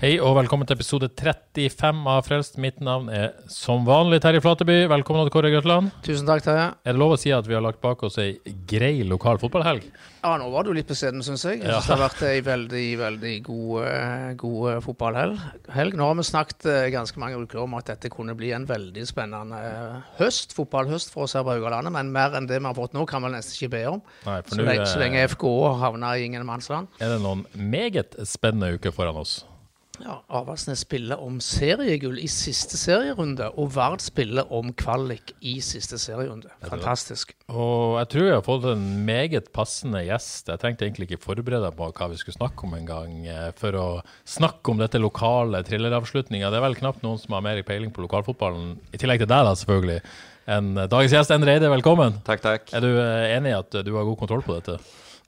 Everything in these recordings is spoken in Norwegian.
Hei og velkommen til episode 35 av Frelst. Mitt navn er som vanlig Terje Flateby. Velkommen til Kåre Grøtland. Tusen takk, Terje. Er det lov å si at vi har lagt bak oss ei grei lokal fotballhelg? Ja, nå var du litt beskjeden, syns jeg. Jeg Ja. synes Det har vært ei veldig veldig god, eh, god eh, fotballhelg. Nå har vi snakket eh, ganske mange uker om at dette kunne bli en veldig spennende høst, fotballhøst for oss her på Haugalandet. Men mer enn det vi har fått nå, kan vi nesten ikke be om. Nei, for Så lenge, så lenge FKÅ havner i ingenmannsland. er det noen meget spennende uker foran oss. Ja, Avaldsnes spiller om seriegull i siste serierunde, og Vard spiller om kvalik i siste serierunde. Fantastisk. Og jeg tror jeg har fått en meget passende gjest. Jeg trengte egentlig ikke forberede meg på hva vi skulle snakke om engang, eh, for å snakke om dette lokale thrilleravslutninga. Det er vel knapt noen som har mer peiling på lokalfotballen, i tillegg til deg, da, selvfølgelig, enn dagens gjest, Endre Eide. Velkommen. Takk, takk. Er du eh, enig i at du har god kontroll på dette?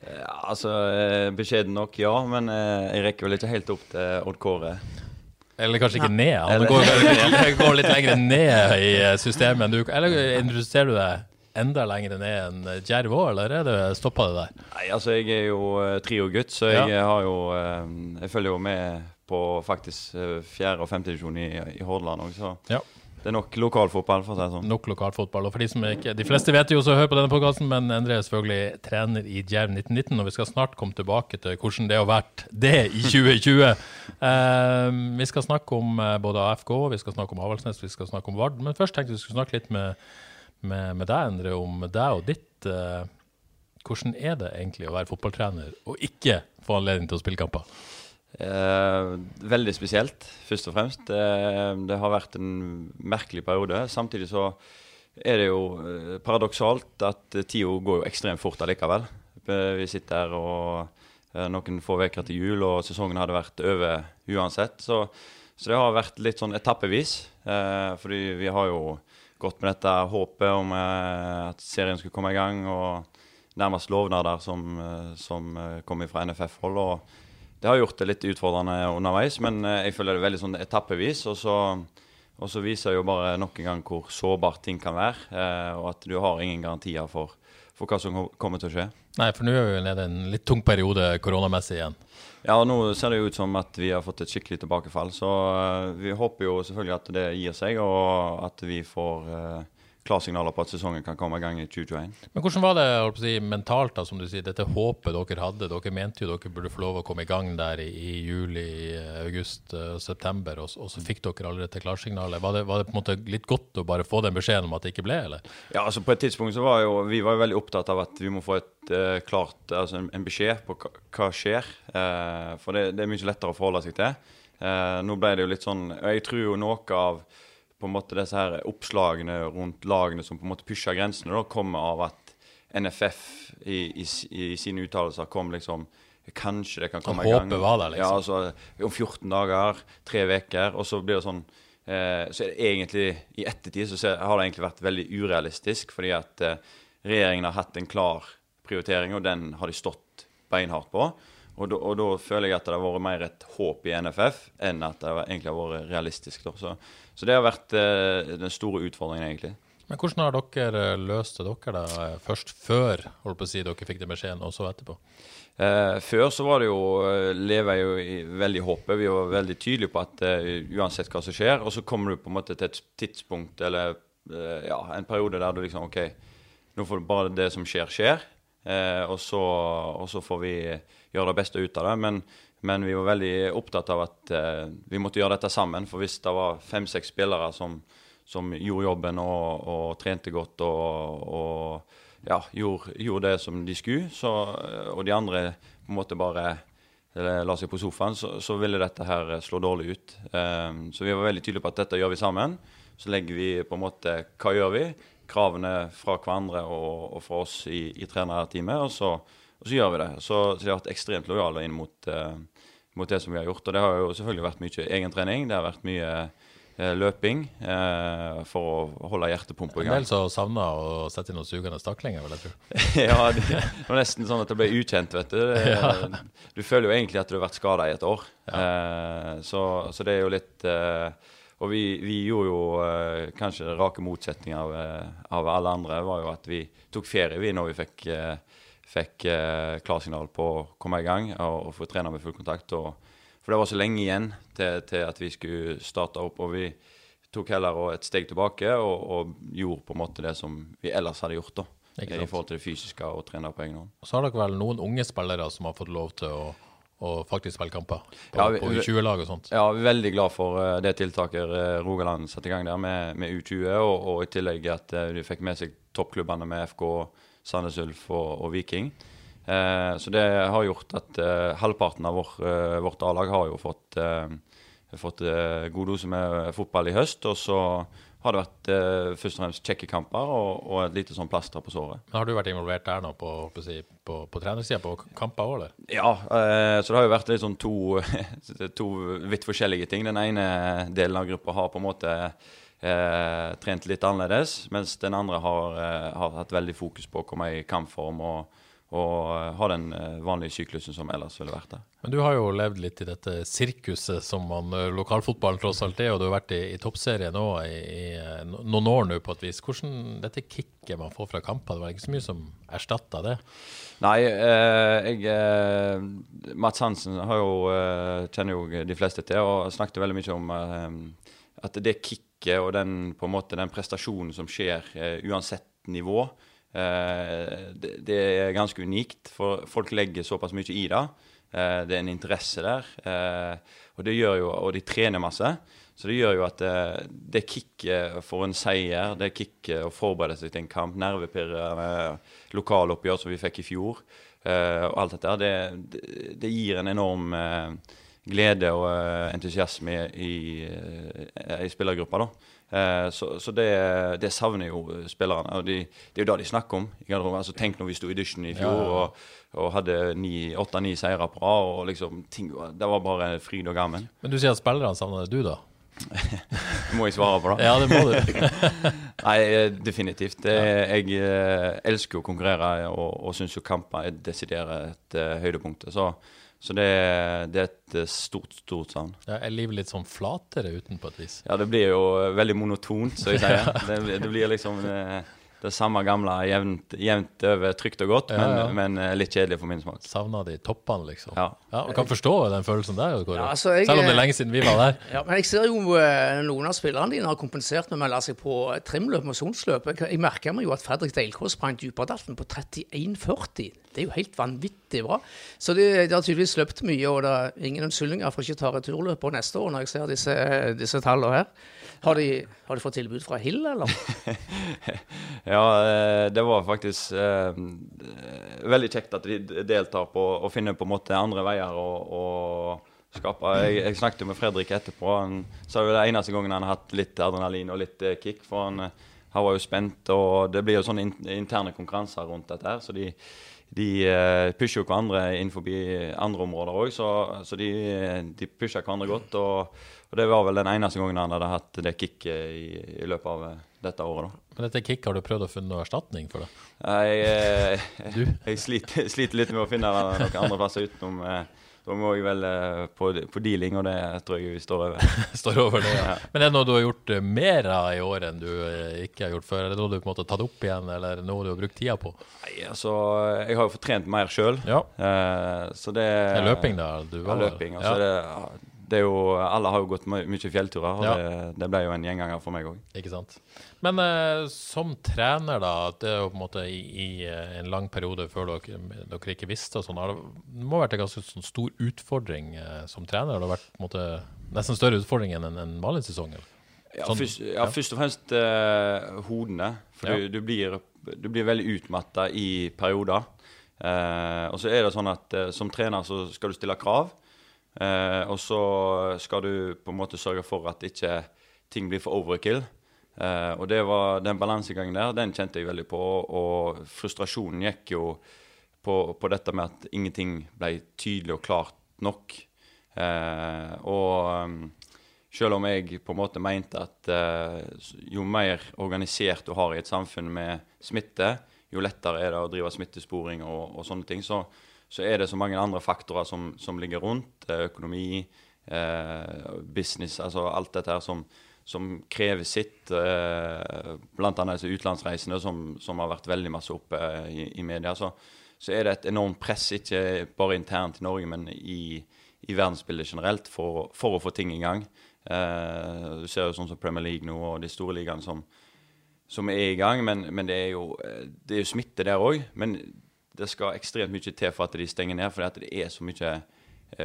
Ja, altså, eh, Beskjeden nok, ja. Men eh, jeg rekker vel ikke helt opp til Odd Kåre. Eller kanskje ikke ned. Han går, går, litt lenger ned i eh, systemet. enn Du, eller introduserer du deg enda lenger ned enn Djerv òg, eller er det stoppa det der? Nei, altså, jeg er jo triogutt, så jeg Ja. har jo Jeg følger jo med på faktisk fjerde- og femtedivisjon i, i Hordaland òg, så Ja. Det er nok lokalfotball, for å si det sånn. Nok lokalfotball. Og for de som ikke De fleste vet jo så hører høre på denne podkasten, men Endre er selvfølgelig trener i Djerv 1919, og vi skal snart komme tilbake til hvordan det har vært det i 2020. uh, vi skal snakke om eh, både AFK, vi skal snakke om Avaldsnes, vi skal snakke om Vard. Men først tenkte vi skulle snakke litt med, med, med deg, Endre, om deg og ditt. Uh, hvordan er det egentlig å være fotballtrener og ikke få anledning til å spille kamper? Eh, veldig spesielt, først og fremst. Eh, det har vært en merkelig periode. Samtidig så er det jo eh, paradoksalt at tida går jo ekstremt fort allikevel. Eh, Vi sitter her og eh, noen få uker til jul, og sesongen hadde vært over uansett. Så, så det har vært litt sånn etappevis. Fordi vi har jo gått med dette håpet om at serien skulle komme i gang, og nærmest lovnader som, som kom fra NFF-hold. og det har gjort det litt utfordrende underveis, men eh, jeg føler det veldig sånn etappevis. Og så, og så viser jo bare nok en gang hvor sårbart ting kan være, eh, og at du har ingen garantier for, for hva som kommer til å skje. Nei, for nå er vi nede i en litt tung periode koronamessig igjen. Ja, og Nå ser det jo ut som at vi har fått et skikkelig tilbakefall. Så eh, vi håper jo selvfølgelig at det gir seg, og at vi får uh, klarsignaler på at sesongen kan komme i gang i 2021. Men hvordan var det si, mentalt, da, som du sier, dette håpet dere hadde? Dere mente jo dere burde få lov å komme i gang der i, i juli, eh, august og september, og, og så fikk dere allerede klarsignalet. Var det, var det på en måte litt godt å bare få den beskjeden om at det ikke ble, eller? Ja, altså På et tidspunkt så var jo vi var jo veldig opptatt av at vi må få et uh, klart, altså en, en beskjed på hva, hva skjer. Uh, for det, det er mye lettere å forholde seg til. Eh, nå ble det jo litt sånn Jeg tror jo noe av på en måte disse her oppslagene rundt lagene som på en måte pusher grensene, da, kommer av at NFF i, i, i sine uttalelser kom liksom Kanskje det kan komme i gang. var det, liksom. Ja, altså om 14 dager, tre uker, og så blir det sånn eh, Så er det egentlig i ettertid så ser, har det egentlig vært veldig urealistisk, fordi at eh, regjeringen har hatt en klar prioritering, og den har de stått beinhardt på. Og da, og da føler jeg at det har vært mer et håp i NFF enn at det egentlig har vært realistisk. Da. Så, så det har vært eh, den store utfordringen, egentlig. Men hvordan har dere eh, løst det dere da, eh, først før holdt på å si, dere fikk den beskjeden, og så etterpå? Eh, før så var det jo lever jeg jo i veldig håpet. Vi var veldig tydelige på at uh, uansett hva som skjer, og så kommer du på en måte til et tidspunkt eller uh, ja, en periode der du liksom OK, nå får du bare det som skjer, skjer. Eh, og, så, og så får vi gjøre det beste ut av det. Men, men vi var veldig opptatt av at eh, vi måtte gjøre dette sammen. For hvis det var fem-seks spillere som, som gjorde jobben og, og trente godt og, og ja, gjorde, gjorde det som de skulle, så, og de andre på en måte bare eh, la seg på sofaen, så, så ville dette her slå dårlig ut. Eh, så vi var veldig tydelige på at dette gjør vi sammen. Så legger vi på en måte Hva gjør vi? Kravene fra hverandre og, og fra oss i, i trenerteamet, og så, og så gjør vi det. Så, så de har vært ekstremt lojale inn mot, mot det som vi har gjort. Og det har jo selvfølgelig vært mye egentrening. Det har vært mye uh, løping eh, for å holde hjertepumpa i gang. En del som savna å sette inn noen sugende staklinger, vil jeg tro. ja, det, det var nesten sånn at det ble ukjent, vet du. Det, Du føler jo egentlig at du har vært skada i et år. Eh, så, så det er jo litt eh, Og vi, vi gjorde jo eh, kanskje rake motsetninger av, eh, av alle andre. var jo at vi tok ferie vi når vi fikk, eh, fikk eh, klarsignal på å komme i gang og, og få trene med full kontakt. Og, for det var så lenge igjen til, til at vi skulle starte opp. og vi tok heller et steg tilbake og, og gjorde på en måte det som vi ellers hadde gjort. da I forhold til det fysiske og trene på egen hånd. Og så har dere vel noen unge spillere som har fått lov til å, å faktisk spille kamper på, Ja, vi- på U20-lag og sånt. Ja, vi er veldig glad for eh, det tiltaket eh, Rogaland satte i gang der med, med U20, og, og i tillegg at eh, de fikk med seg toppklubbene med FK, Sandnes Ulf og, og Viking. Eh, så det har gjort at eh, halvparten av vår, eh, vårt A-lag har jo fått, eh, fått eh, god dose med fotball i høst. Og så har det vært eh, først og fremst kjekke kamper og, og et lite sånn plaster på såret. Men Har du vært involvert der nå på, på, på, på trenersida, på kamper òg, eller? Ja, eh, så det har jo vært litt sånn to, to vidt forskjellige ting. Den ene delen av gruppa har på en måte eh, trent litt annerledes, mens den andre har, eh, har hatt veldig fokus på å komme i kampform og, og eh, ha den eh, vanlige syklusen som ellers ville vært der. Men du har jo levd litt i dette sirkuset som man, lokalfotballen tross alt er, og du har vært i, i toppserien nå i, i noen år nå på et vis. Hvordan dette kicket man får fra kamper, det var ikke så mye som erstatta det? Nei, eh, jeg eh, Mats Hansen har jo, eh, kjenner jo de fleste til, og snakket veldig mye om at det kicket og den, måte, den prestasjonen som skjer eh, uansett nivå, eh, det, det er ganske unikt. For folk legger såpass mye i det. Eh, det er en interesse der. Og, det gjør jo, og de trener masse. Så det gjør jo at eh, det kicket for en seier, det kicket å forberede seg til en kamp, nervepirrende lokaloppgjør som vi fikk i fjor, og alt dette, det, det, det gir en enorm glede og eh, entusiasme i, i, i spillergruppa. da. Eh, så så det, det savner jo spillerne. og de, Det er jo det de snakker om. i. Altså, tenk når vi sto i dusjen i fjor og, og hadde åtte-ni seire på rad. og liksom, ting, Det var bare fryd og gammen. Men du sier at spillerne savner det, du da? Må jeg svare på det? Ja, det må du. Nei, eh, definitivt. Jeg, jeg eh, elsker å konkurrere og, og syns jo kamper er desidert høydepunktet. Så, så det, det er et eh, stort, stort savn. Ja, er livet litt sånn flatere uten på et vis? Ja, det blir jo veldig monotont, som jeg sier. Det, det blir liksom eh, det samme gamle jevnt, jevnt over trygt og godt, Ja, men, ja. men eh, litt kjedelig for min smak. Savna de toppene, liksom? Ja. og Kan forstå den følelsen der, Kåre. Ja, altså, jeg- Selv om det er lenge siden vi var der. Ja, men jeg ser jo eh, noen av spillerne dine har kompensert med å melde seg på eh, trimløp, og Jeg, jeg merker meg jo at Fredrik Deilkås sprang Djuperdalten på 31,40. Det er jo helt vanvittig bra. Så de, de har tydeligvis løpt mye, og det er ingen unnskyldninger for ikke å ta returløp på neste år, når jeg ser disse, disse tallene her. Har de, har de fått tilbud fra Hill, eller? Ja, eh, det var faktisk eh, veldig kjekt at de deltar på å finne på en måte andre veier og, og skape. Jeg, jeg snakket med Fredrik etterpå. Han sa jo det eneste gangen han har hatt litt adrenalin og litt eh, kick. For han, eh, han var jo spent, og det blir jo sånne interne konkurranser rundt dette her. Så de, de pusher jo hverandre innenfor andre områder òg, så, så de, de pusher hverandre godt. Og, og det var vel den eneste gangen han hadde hatt det kicket i, i løpet av eh, dette året. da. Men dette kick, har du prøvd å finne noe erstatning for det? Jeg, eh, Du? jeg sliter, sliter litt med å finne noen andre plasser utenom. eh, Da må jeg vel eh, på, på dealing, og det tror jeg vi står over. Står over det, ja. Men er det noe du har gjort mer av i år enn du ikke har gjort før? Er det noe du på en måte har tatt opp igjen, eller noe du har brukt tida på? Nei, altså, Jeg har jo fått trent mer sjøl. Ja. så det Det er løping, da? Du Ja, løping. Altså, ja. det, jo, alle har jo gått my mye fjellturer, og Ja. det, det ble jo en gjenganger for meg òg. Ikke sant. Men eh, som trener, da, det er jo på en måte i, i eh, en lang periode før dere, dere ikke visste og sånn, har det må ha vært en ganske sånn stor utfordring eh, som trener? Det har vært på en måte nesten større utfordring enn en, en vanlig sesong? Eller? Ja, Sånn- først, ja, først og fremst eh, hodene. For du, du, blir, du blir veldig utmatta i perioder. Uh, og så er det sånn at uh, som trener så skal du stille krav. Eh, og så skal du på en måte sørge for at ikke ting blir for overkill. Eh, og det var den balansegangen der, den kjente jeg veldig på. Og frustrasjonen gikk jo på, på dette med at ingenting ble tydelig og klart nok. Eh, og um, selv om jeg på en måte mente at uh, jo mer organisert du har i et samfunn med smitte, jo lettere er det å drive smittesporing og, og sånne ting, så, så, er det så mange andre faktorer som, som ligger rundt. Økonomi, eh, business, altså alt dette her som, som krever sitt. Blant Bl.a. disse utenlandsreisene som, som, har vært veldig masse oppe i, i media. Så, så, er det et enormt press, ikke bare internt i Norge, men i, i verdensbildet generelt, for, for, å få ting i gang. Eh, du ser jo sånn som Premier League nå og de store ligaene som, som, er i gang. Men, men det, er jo, det, er smitte der òg. Men det skal ekstremt mye til for at de stenger ned, fordi det er så mye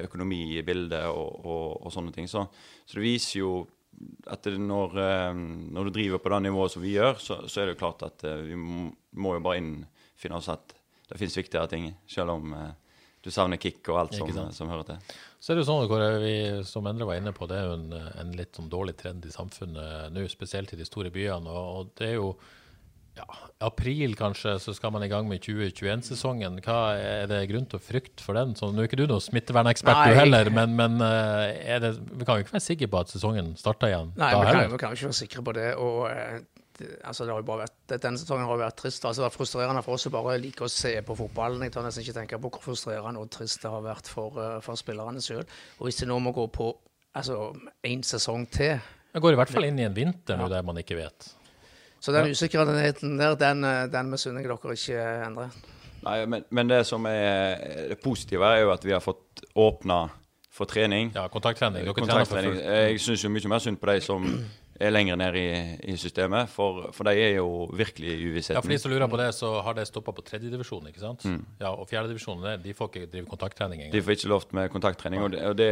økonomi i bildet og, og, og sånne ting. Så, så, det viser jo at når, eh, når, du driver på det nivået som vi gjør, så, så er det jo klart at eh, vi må, må jo bare innfinne oss at det finnes viktigere ting, selv om eh, du savner kick og alt som, som, hører til. Så er det jo sånn Kåre, vi, som Endre var inne på, det er jo en, en litt sånn dårlig trend i samfunnet nå, spesielt i de store byene. og, og det er jo ja, april kanskje, så skal man i gang med 2021-sesongen. Hva Er det grunn til å frykte for den? Så Nå er ikke du noen smittevernekspert du heller, men, men eh, det, vi kan jo ikke være sikre på at sesongen starter igjen Nei, vi kan, vi kan jo ikke være sikre på det. og eh, det, altså det har jo bare vært, Denne sesongen har jo vært trist. altså Det har vært frustrerende for oss å bare like å se på fotballen. Jeg tør nesten ikke tenke på hvor frustrerende og trist det har vært for, uh, for spillerne sjøl. Hvis det nå må gå på altså én sesong til Det går i hvert fall inn i en vinter nå ja. der man ikke vet. Så den usikkerheten der, den, eh, den misunner jeg dere ikke, Endre. Nei, men, men, det som er det positive, er jo at vi har fått åpna for trening. Ja, kontakttrening. Dere kontakttrening. Jeg syns jo mye mer synd på de som er lenger ned i, i systemet, for, for, de er jo virkelig i uvissheten. Ja, for de som lurer på det, så har det stoppa på tredjedivisjon, ikke sant? Mm. Ja, Og fjerdedivisjon, de får ikke drive kontakttrening engang. De får ikke lov med kontakttrening, og, det, og det,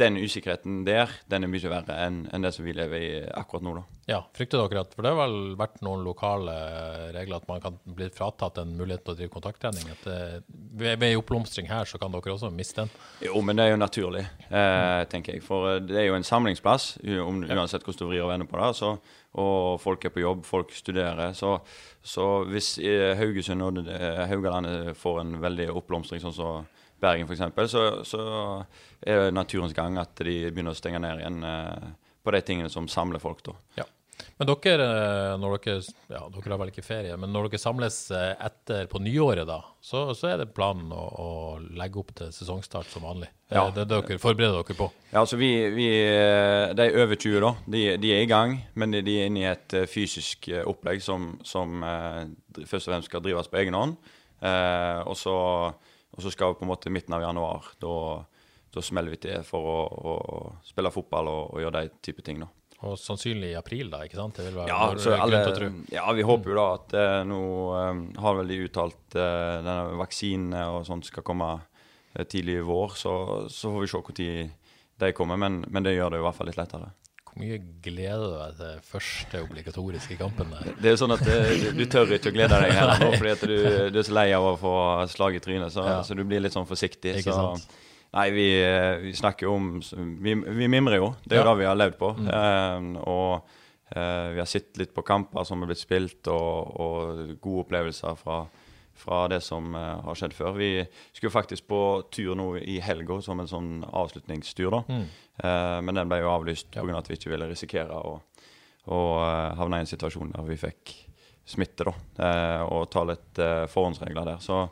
den usikkerheten der, den er mye verre enn, en det som vi lever i akkurat nå, da. Ja, frykter dere at For det har vel vært noen lokale regler at man kan bli fratatt en mulighet til å drive kontakttrening? At det, ved en oppblomstring her, så kan dere også miste den? Jo, men det er jo naturlig, eh, tenker jeg. For det er jo en samlingsplass, uansett hvordan du vrir og vende på det. Så, og folk er på jobb, folk studerer. Så, så hvis eh, Haugesund og eh, Haugalandet får en veldig oppblomstring, sånn som Bergen f.eks., så, så er det naturens gang at de begynner å stenge ned igjen eh, på de tingene som samler folk. da. Ja. Men dere, eh, når dere, ja, dere har vel ikke ferie, men når dere samles eh, etter på nyåret, da, så, så er det planen å, å, legge opp til sesongstart som vanlig? Ja. Det, det dere forbereder dere på? Ja, altså vi, vi eh, De over 20, da, de, de, er i gang, men de, er inne i et fysisk opplegg som, som først og fremst skal drives på egen hånd. Eh, og, så, og, så, skal vi på en måte midten av januar, da, da smeller vi til for å, å spille fotball og, og gjøre de type ting. da. Og sannsynlig i april, da? ikke sant? ja, alle, ja, vi håper jo da at eh, nå eh, har vel de uttalt eh, denne vaksinen og sånt skal komme eh, tidlig i vår. Så, så får vi se når de kommer, men, men, det gjør det i hvert fall litt lettere. Hvor mye gleder du deg til første obligatoriske kampen? Der? Det er jo sånn at eh, du tør ikke å glede deg heller nå, fordi du, du, er så lei av å få slag i trynet, så, ja. så du blir litt sånn forsiktig. Ikke så, sant? Nei, vi, eh, vi, snakker jo om Vi, vi mimrer jo. Det er jo ja. det vi har levd på. Mm. Uh, og uh, vi har sett litt på kamper som er blitt spilt, og, og gode opplevelser fra, fra det som uh, har skjedd før. Vi skulle faktisk på tur nå i helga som en sånn avslutningstur, da. Mm. men den ble jo avlyst pga. Ja. at vi ikke ville risikere å, å havne i en situasjon der vi fikk smitte, da. og ta litt forhåndsregler der. Så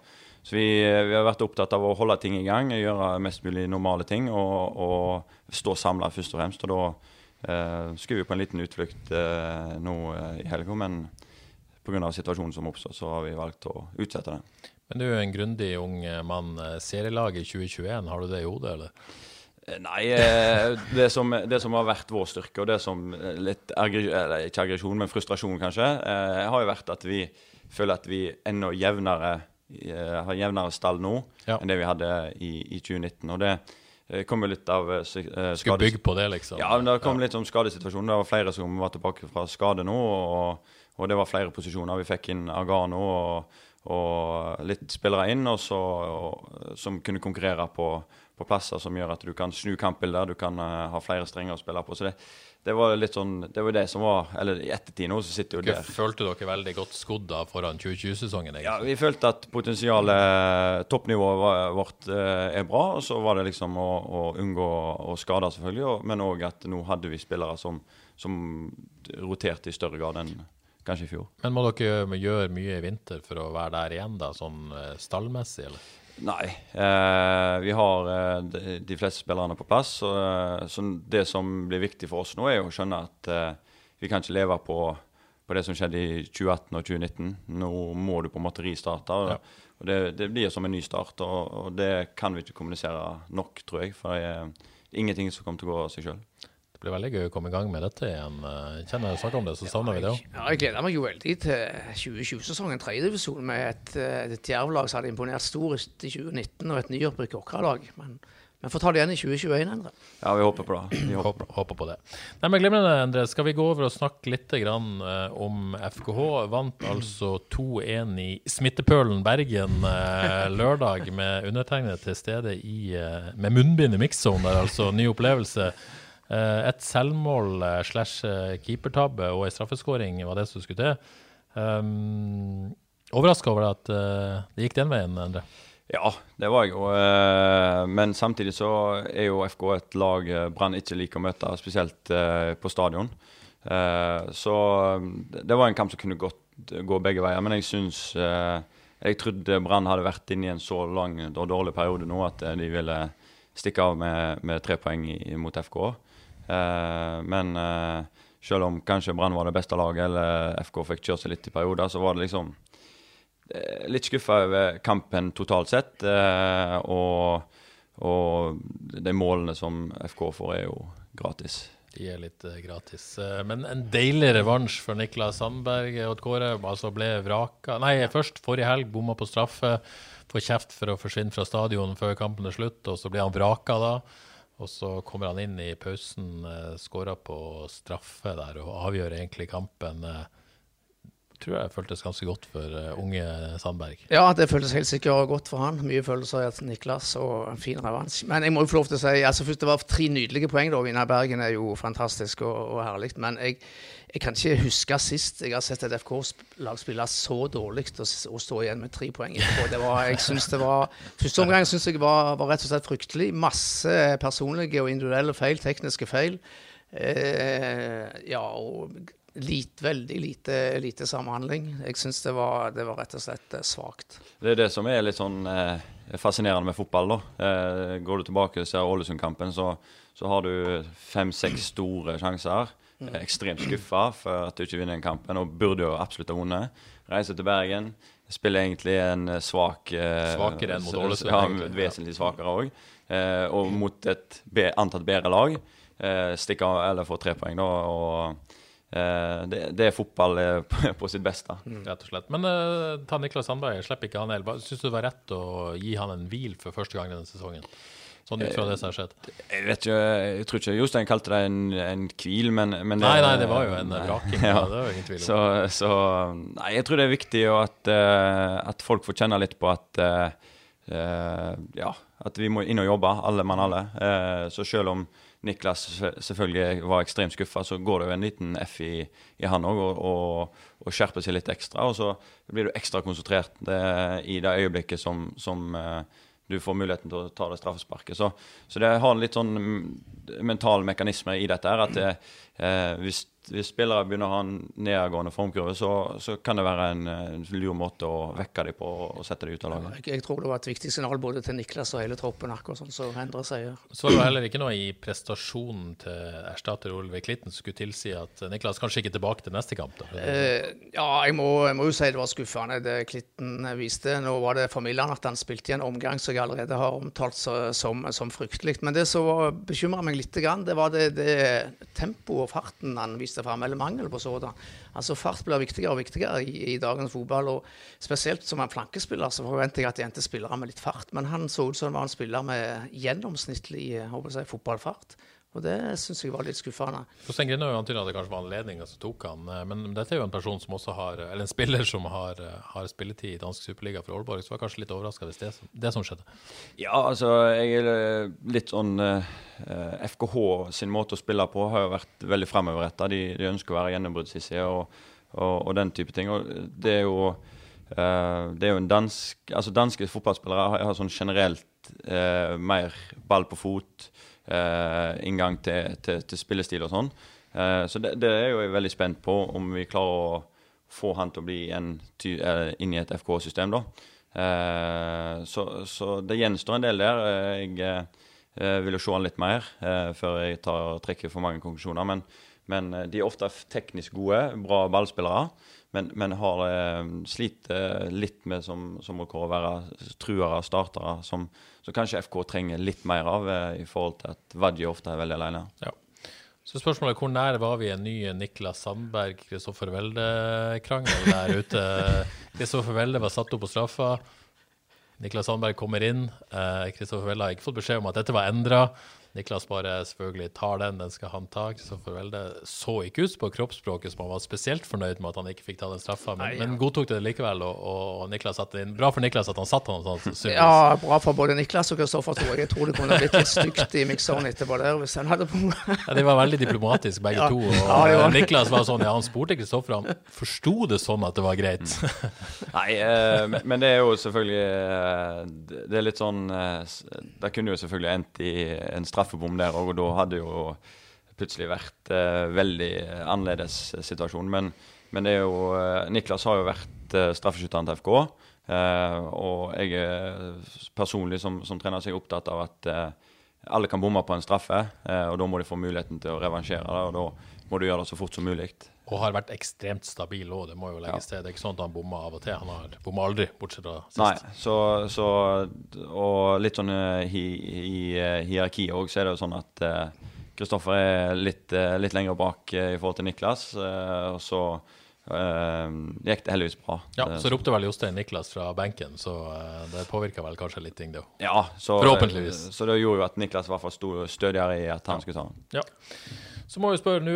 så vi, vi, har vært opptatt av å holde ting i gang, gjøre mest mulig normale ting og, og stå samla først og fremst. Og da eh, skulle vi på en liten utflukt eh, nå eh, i helga, men pga. situasjonen som oppstod, så har vi valgt å utsette det. Men du er en grundig ung mann. Serielaget i 2021, har du det i hodet, eller? Eh, nei, eh, det som, det som, har vært vår styrke, og det som litt eller ikke aggresjon, men frustrasjon kanskje, eh, har jo vært at vi føler at vi enda jevnere Eh, har jevnere stall nå ja. enn det vi hadde i, i 2019. og det eh, kom jo litt av uh, Skulle bygge på det, liksom? Ja, men det kom ja. litt om skadesituasjonen. Det var flere som var tilbake fra skade nå, og, og det var flere posisjoner. Vi fikk inn Agano og, og litt spillere inn og så, og, som kunne konkurrere på, på plasser som gjør at du kan snu kampbilder, du kan uh, ha flere strenger å spille på. Så det, det var litt sånn, det var det som var Eller i ettertid nå, så sitter jo det der. Følte dere veldig godt skodd da foran 2020-sesongen? Ja, vi følte at potensialet, toppnivået vårt eh, er bra. Og så var det liksom å, å unngå å skade, selvfølgelig. Og, men òg at nå hadde vi spillere som, som roterte i større grad enn kanskje i fjor. Men må dere gjøre mye i vinter for å være der igjen, da, sånn eh, stallmessig, eller? Nei. Eh, vi har eh, de, de fleste spillerne på plass. Så, eh, så det som blir viktig for oss nå, er å skjønne at eh, vi kan ikke leve på, på det som skjedde i 2018 og 2019. Nå må du på en måte ristarte. Og, Ja. og det, det blir som en ny start. Og, og det kan vi ikke kommunisere nok, tror jeg. For det er ingenting som kommer til å gå av seg sjøl. Det blir veldig gøy å komme i gang med dette igjen. Eh, Kjenner jeg snakker om det, så savner vi det òg. Ja, jeg gleder meg jo veldig til 2020-sesongen, tredjedivisjon, med et, eh, et Jerv-lag som hadde imponert stort i 2019, og et nyopprykk Åkra-lag. Men vi får ta det igjen i 2021, Endre. Ja, vi håper på det. Vi håper. Håper, på det. Nei, men Glimrende, Endre. Skal vi gå over og snakke litt grann, eh, om FKH? Vant altså 2-1 i Smittepølen Bergen eh, lørdag, med undertegnede til stede i, eh, med munnbind i mixzone altså. Ny opplevelse. Eh, et selvmål eh, slash eh, keepertabbe og ei straffeskåring var det som skulle til. Um, Overraska over at det gikk den veien, Endre. Ja, det var jeg jo. Men samtidig så er jo FK et lag Brann ikke liker å møte, spesielt på stadion. Så det var en kamp som kunne gått, gå begge veier. Men jeg syns Jeg trodde Brann hadde vært inne i en så lang og dårlig periode nå at de ville stikke av med, med tre poeng mot FK. Eh, Men eh, selv om kanskje Brann var det beste laget, eller FK fikk kjørt seg litt i perioder, så var det liksom eh, litt skuffa over kampen totalt sett. og, og de målene som FK får, er jo gratis. De er litt gratis. Men en deilig revansj for Niklas Sandberg. og Kåre altså ble vraka Nei, først forrige helg bomma på straffe. Får kjeft for å forsvinne fra stadion før kampen er slutt, og så blir han vraka da. Og så kommer han inn i pausen, eh, skårer på straffe der og avgjør egentlig kampen. Eh, tror jeg føltes ganske godt for uh, unge Sandberg. Ja, det føltes helt sikkert godt for han. Mye følelser i Niklas og en fin revansj. Men jeg må jo få lov til å si altså først det var tre nydelige poeng. da, Vinna Bergen er jo fantastisk og, og herlig. Men jeg, jeg kan ikke huske sist jeg har sett et FK-lag spille så dårlig og, og stå igjen med tre poeng etterpå. Det var, jeg synes det var, Første omgang syns jeg var, var rett og slett fryktelig. Masse personlige og individuelle feil, tekniske feil. Eh, ja, og lit, veldig lite, lite samhandling. Jeg syns det, var- det var rett og slett eh, svakt. Det er det som er litt sånn eh, fascinerende med fotball. da. Eh, går du tilbake og ser Ålesund-kampen, så, så har du fem-seks store sjanser. Eh, ekstremt skuffa for at du ikke vinner den kampen, og burde jo absolutt ha vunnet. Reiser til Bergen. Spiller egentlig en eh, svak eh, Svakere enn mot Ålesund, Ja, egentlig. vesentlig svakere òg. Eh, og mot et be antatt bedre lag. Eh, stikker eller får tre poeng, da. og det, det er fotball eh, på, sitt beste. Rett og slett. Men uh, ta Niklas Sandberg, Slipper ikke han helt. Syns du det var rett å gi han en hvil for første gang denne sesongen? Sånn ut fra det som har skjedd. Jeg vet ikke, jeg tror ikke Jostein kalte det en, en hvil, men, men Nei, nei, det var jo en raking vraking. ja. Ja. Det var ingen tvil om. Så, så Nei, jeg tror det er viktig at, eh, at folk får kjenne litt på at uh, eh, Ja, at vi må inn og jobbe, alle mann alle. Uh, så selv om Niklas selvfølgelig var ekstremt skuffa, så går det jo en liten F i, i han òg, og, og, og skjerper seg litt ekstra. Og så blir du ekstra konsentrert det, i det øyeblikket som, som eh, du får muligheten til å ta det straffesparket. Så, så det har en litt sånn mental mekanisme i dette her, at det, eh, hvis, hvis spillere begynner å ha en nedadgående formkurve, så, så kan det være en, en lur måte å vekke dem på og sette dem ut av laget. Jeg, jeg tror det var et viktig signal både til Niklas og hele troppen, akkurat sånn som Endre sier. Så var det heller ikke noe i prestasjonen til erstatter Olve Klitten som skulle tilsi at Niklas kanskje ikke er tilbake til neste kamp. Da. Eh, ja, jeg må, jeg må jo si det var skuffende, det Klitten viste. Nå var det formildende at han spilte i en omgang som jeg allerede har omtalt så, som, som fryktelig. Men det som bekymra meg litt, det var det, det tempoet og farten han viste fram, eller mangel på sådan. Altså Fart blir viktigere og viktigere i, i dagens fotball. og Spesielt som en flankespiller så forventer jeg at de endte spillere med litt fart. Men han så ut som han var en spiller med gjennomsnittlig håper jeg, fotballfart. Og det syns jeg var litt skuffende. Jostein Grinde antyda at det kanskje var anledninga som tok han, eh, men dette er jo en person som også har, eller en spiller som har, eh, har spilletid i dansk superliga for Aalborg, så var jeg kanskje litt overraska hvis det, det som skjedde. Ja, altså jeg er eh, litt sånn uh, FKH sin måte å spille på har jo vært veldig fremoverretta. De, de, ønsker å være gjennombruddshissige og, og, og, den type ting. Og det er jo Uh, det er jo en dansk altså Danske fotballspillere har, har sånn generelt uh, mer ball på fot, uh, inngang til, til, til, spillestil og sånn. så det, det, er jo jeg veldig spent på, om vi klarer å få han til å bli en ty, inn i et FK-system. da. Så, så, det gjenstår en del der. jeg vil jo se han litt mer før jeg tar trekker for mange konklusjoner. Men, men de er ofte teknisk gode, bra ballspillere men, men har eh, slitt eh, litt med som, som å være truere, startere, som, som, kanskje FK trenger litt mer av, eh, i forhold til at Vadje ofte er veldig alene. Ja. Så spørsmålet er hvor nær var vi en ny Niklas Sandberg, Kristoffer Welde-krangel der ute? Kristoffer Welde var satt opp på straffa. Niklas Sandberg kommer inn. Kristoffer Welde har ikke fått beskjed om at dette var endra. Niklas bare selvfølgelig tar den, den skal han ta. Kristoffer Welde så ikke ut på kroppsspråket som han var spesielt fornøyd med at han ikke fikk ta den straffa, men, Nei, ja. men godtok det likevel. Og, og, Niklas satte inn. Bra for Niklas at han satte han sånn. Ja, bra for både Niklas og Kristoffer, tror jeg. Jeg tror det kunne blitt litt stygt i mikseren etterpå der hvis han hadde ja, De var veldig diplomatiske begge ja. to. Og ja, Niklas var sånn, ja, han spurte Kristoffer, han forsto det sånn at det var greit. Nei, eh, men det er jo selvfølgelig eh, Det er litt sånn eh, Det kunne jo selvfølgelig endt i en straff straffebom der òg, og da hadde jo plutselig vært eh, veldig annerledes situasjon. Men, men, det er jo eh, Niklas har jo vært eh, straffeskytteren til FK. Eh, og jeg er personlig som, som trener så er opptatt av at eh, alle kan bomme på en straffe, eh, og da må de få muligheten til å revansjere det. og da må du gjøre det så fort som mulig. Og har vært ekstremt stabil òg, det må jo legges ja. til. Det er ikke sånn at han bommer av og til. Han har bomma aldri, bortsett fra sist. Nei, så, så Og litt sånn eh, i, i eh, hierarkiet òg, så er det jo sånn at Kristoffer uh, er litt, uh, litt lenger bak uh, i forhold til Niklas. og så gikk det heldigvis bra. Ja, Så ropte vel Jostein Niklas fra benken, så det påvirka vel kanskje litt ting, det òg. Ja, så, Forhåpentligvis. Så det gjorde jo at Niklas i hvert fall sto stødigere i at han ja. skulle ta den. Ja. Så må vi spørre, nå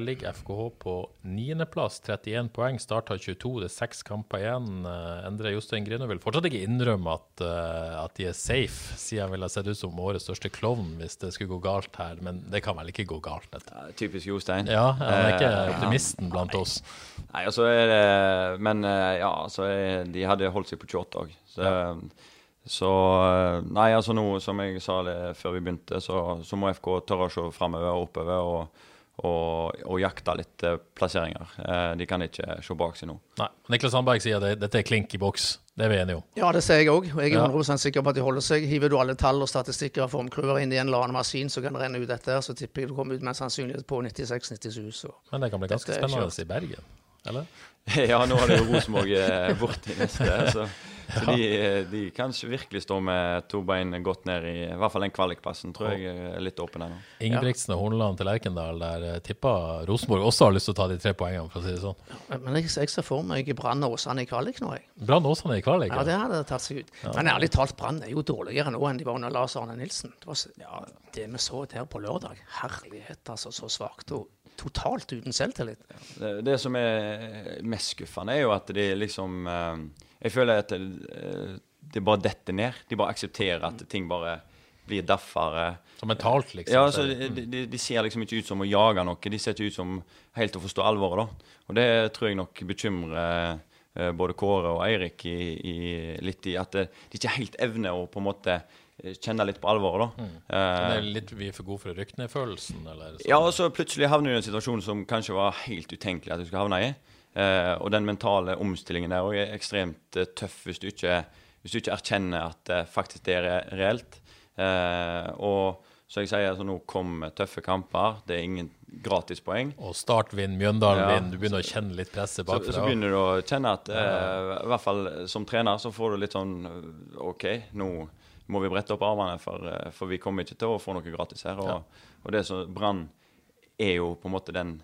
ligger FKH på niendeplass, 31 poeng. Starta 22, det er seks kamper igjen. Uh, Endre Jostein Grine vil fortsatt ikke innrømme at, uh, at, de er safe, siden han ville sett ut som årets største klovn hvis det skulle gå galt her. Men det kan vel ikke gå galt? Ja, typisk Jostein. Ja, han er ikke uh, optimisten blant oss. Nei, altså er det Men ja, altså er, de hadde holdt seg på 28 òg. Så ja. Så eh, Nei, altså nå, som jeg sa det før vi begynte, så, så må FK tørre å se framover og oppover og, og, og jakte litt eh, plasseringer. Eh, de kan ikke se bak seg nå. Nei. Niklas Sandberg sier at dette er klink i boks. Det er vi enige om. Ja, det sier jeg òg. Jeg er 100 sikker på at de holder seg. Hiver du alle tall og statistikker og formkruer inn i en eller annen maskin, så kan det renne ut dette, så tipper jeg du kommer ut med en sannsynlighet på 96-97. Men det kan bli ganske spennende i Bergen, eller? ja, nå har det jo Rosenborg borti neste. så så de, de kan virkelig stå med to bein godt ned i i hvert fall den kvalikplassen. Tror jeg er litt åpen ennå. Ingebrigtsen og Horneland til Lerkendal, der eh, tippa Rosenborg også har lyst til å ta de tre poengene, for å si det sånn. Men jeg, jeg ser for meg Brann Åsane i kvalik nå, jeg. Brann Åsane i kvalik? Ja, det hadde tatt seg ut. Ja. Men ærlig talt, Brann er jo dårligere nå enn de var under Lars Arne Nilsen. Det, var, ja, det vi så her på lørdag, herlighet, altså. Så svakt og totalt uten selvtillit. Det, det, som er mest skuffende, er jo at de liksom eh, jeg føler at det, eh, det bare detter ned. De bare aksepterer at ting bare blir daffere. Så mentalt, liksom? Ja, altså, de, de, de, ser liksom ikke ut som å jage noe. De ser ikke ut som helt å forstå alvoret. da. Og det tror jeg nok bekymrer eh, både Kåre og Eirik i, i, litt i at de ikke helt evner å på en måte eh, kjenne litt på alvoret. da. Mm. Det er litt vi er for gode for å rykke ned-følelsen? Ja, og så plutselig havner du i en situasjon som kanskje var helt utenkelig at du skulle havne i. Uh, og den mentale omstillingen der er ekstremt uh, tøff hvis du, ikke, hvis du ikke erkjenner at det faktisk det er reelt. og så jeg sier, altså, nå kommer tøffe kamper. Det er ingen gratispoeng. Og Start vinner, Mjøndalen ja, vinner. Du begynner å kjenne litt presset bakfra. Så, så, begynner du å kjenne at i hvert fall som trener så får du litt sånn OK, nå må vi brette opp armene, for, for vi kommer ikke til å få noe gratis her. Og, ja. og det som Brann er jo på en måte den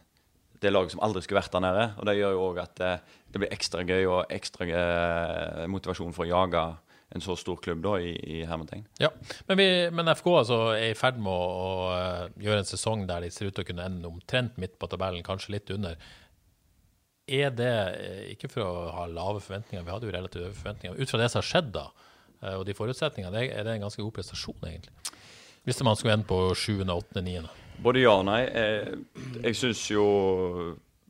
det laget som aldri skulle vært der nede. Og det gjør jo òg at det, eh, det, blir ekstra gøy og ekstra gøy, motivasjon for å jage en så stor klubb, da, i, i hermetegn. Ja, men, vi, men FK altså er i ferd med å, å, eh, gjøre en sesong der de ser ut til å kunne ende omtrent midt på tabellen, kanskje litt under. Er det, eh, ikke for å ha lave forventninger, vi hadde jo relativt høye forventninger, ut fra det som har skjedd da, og de forutsetningene, er det en ganske god prestasjon, egentlig? Hvis man skulle ende på 7., 8., 9. Både ja og nei. Jeg, jeg syns jo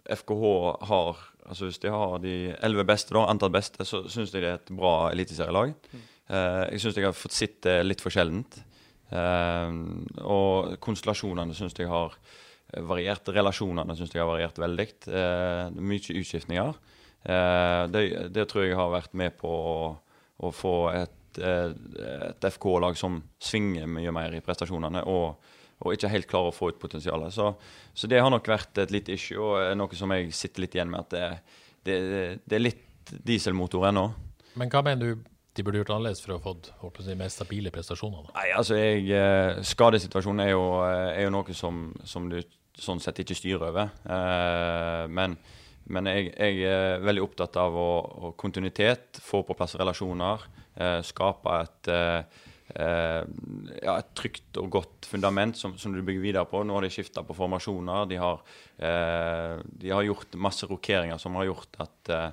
FKH har altså Hvis de har de elleve beste, da, antatt beste, så syns jeg det er et bra eliteserielag. Uh, jeg syns jeg har fått sett det litt for sjeldent. Og konstellasjonene syns jeg har variert. Relasjonene syns jeg har variert veldig. Mye utskiftninger. Det, det, tror jeg har vært med på å, å få et, et FK-lag som svinger mye mer i prestasjonene. og og ikke helt klarer å få ut potensialet. Så, så, det har nok vært et lite issue, og noe som jeg sitter litt igjen med, at det, det, det er litt dieselmotor ennå. Men hva mener du de burde gjort annerledes for å få de mer stabile prestasjoner? Nei, altså jeg, eh, Skadesituasjonen er jo, eh, er jo noe som, som, du sånn sett ikke styrer over. Eh, men, men jeg, jeg, er veldig opptatt av å, å kontinuitet, få på plass relasjoner, skape et eh, ja, et trygt og godt fundament som, som, du bygger videre på. Nå har de skifta på formasjoner. De har, eh, de har, gjort masse rokeringer som har gjort at eh,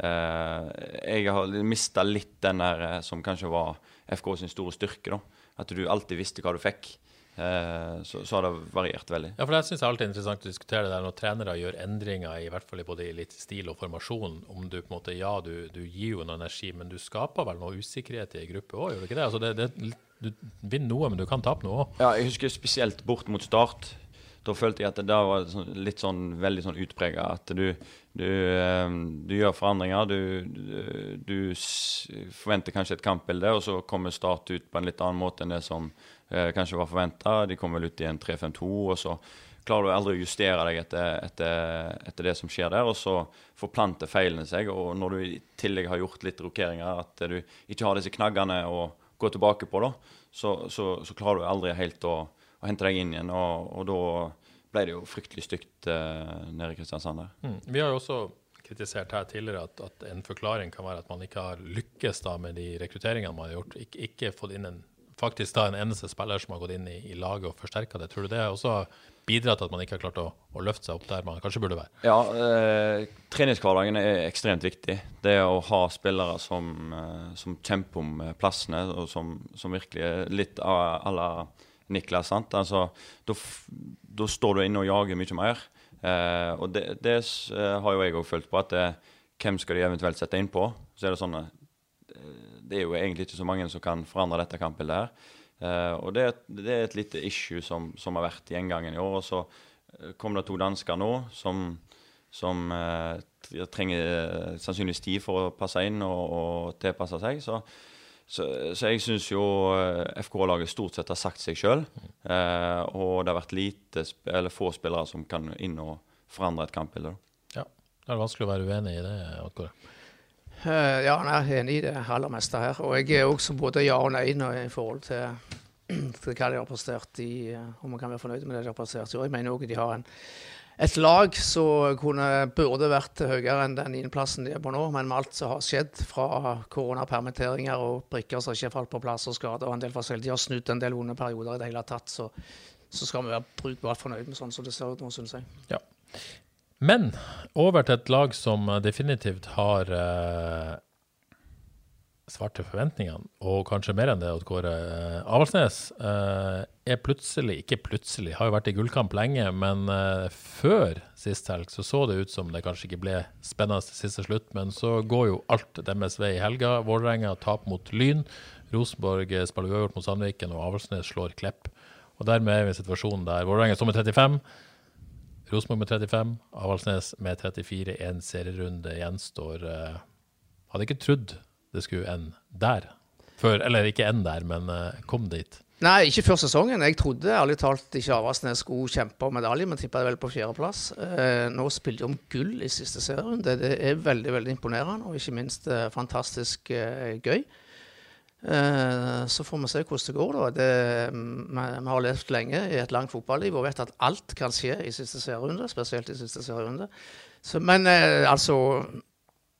jeg har mista litt den der eh, som kanskje var FK sin store styrke. da. At du alltid visste hva du fikk. Eh, så, så, har det variert veldig. Ja, for Det syns jeg alltid er interessant å diskutere det der når trenere gjør endringer, i hvert fall i både litt stil og formasjon. Om du på en måte, ja, du, du gir jo noe energi, men du skaper vel noe usikkerhet i ei gruppe òg, gjør du ikke det? Altså det, det? Du vinner noe, men du kan tape noe òg. Ja, jeg husker spesielt bort mot Start. Da følte jeg at det da var sånn, litt sånn veldig sånn utprega. At du, du, um, du, gjør forandringer. Du, du, forventer kanskje et kampbilde, og så kommer Start ut på en litt annen måte enn det som eh, kanskje var forventa. De kom vel ut i en 3-5-2, og så klarer du aldri å justere deg etter, etter, etter, det som skjer der. Og så forplanter feilene seg. Og når du i tillegg har gjort litt rokeringer, at du ikke har disse knaggene å gå tilbake på, da, så, så, så klarer du aldri helt å, å hente deg inn igjen. Og, og, da ble det jo fryktelig stygt eh, nede i Kristiansand der. Mm. Vi har jo også kritisert her tidligere at, at, en forklaring kan være at man ikke har lykkes da med de rekrutteringene man har gjort. Ik ikke fått inn en faktisk da en eneste spiller som har gått inn i, i laget og forsterka det. Tror du det også bidratt til at man ikke har klart å, å, løfte seg opp der man kanskje burde være? Ja, eh, treningshverdagen er ekstremt viktig. Det å ha spillere som, eh, som kjemper om plassene, og som, som virkelig er litt à la Niklas. sant? Altså, Da står du inne og jager mye mer. Eh, og det, det eh, har jo jeg òg følt på. at det, Hvem skal de eventuelt sette inn på? Så er det sånn det er jo egentlig ikke så mange som kan forandre dette kampbildet. her. Uh, og det, det, er et lite issue som, som har vært gjengangen i år. Og så uh, kom det to dansker nå som, som uh, trenger sannsynligvis tid for å passe inn og, og tilpasse seg. Så, så, så jeg syns jo FK-laget stort sett har sagt seg sjøl. og det har vært lite, eller få spillere som kan inn og forandre et kampbilde. Ja, det er vanskelig å være uenig i det. Oddgård. Uh, ja, jeg er enig i det aller meste her. Og jeg er også både ja og nei i forhold til, til hva de har prestert i uh, Om man kan være fornøyd med det de har prestert. Jo, jeg mener òg de har en, et lag som kunne, burde vært høyere enn den niendeplassen de er på nå. Men med alt som har skjedd fra koronapermitteringer og brikker som ikke har falt på plass og skader og en del forskjellig, de har snudd en del vonde perioder i det hele tatt, så, så skal vi være brukbart fornøyd med sånn som det ser ut nå, syns jeg. Ja. Men over til et lag som definitivt har eh, svart til forventningene, og kanskje mer enn det. Kåre. Eh, Avaldsnes eh, er plutselig, ikke plutselig, har jo vært i gullkamp lenge, men eh, før sist helg så så det ut som det kanskje ikke ble spennende til siste slutt. Men så går jo alt deres vei i helga. Vålerenga tap mot Lyn. Rosenborg spiller uavgjort mot Sandviken, og Avaldsnes slår Klepp. Og dermed er vi i situasjonen der Vålerenga står med 35. Rosenborg med 35, Avaldsnes med 34. En serierunde gjenstår. Uh, hadde ikke trodd det skulle ende der. Før, eller ikke ende der, men uh, kom dit. Nei, ikke før sesongen. Jeg trodde ærlig talt ikke Avaldsnes skulle kjempe om medalje, men tippa vel på fjerdeplass. Uh, nå spiller de om gull i siste serierunde. Det er veldig veldig imponerende, og ikke minst fantastisk gøy. Eh, så får vi se hvordan det går. da. Det, vi, vi, har levd lenge i et langt fotballiv og vet at alt kan skje i siste serierunde, spesielt i siste serierunde. Så, men eh, altså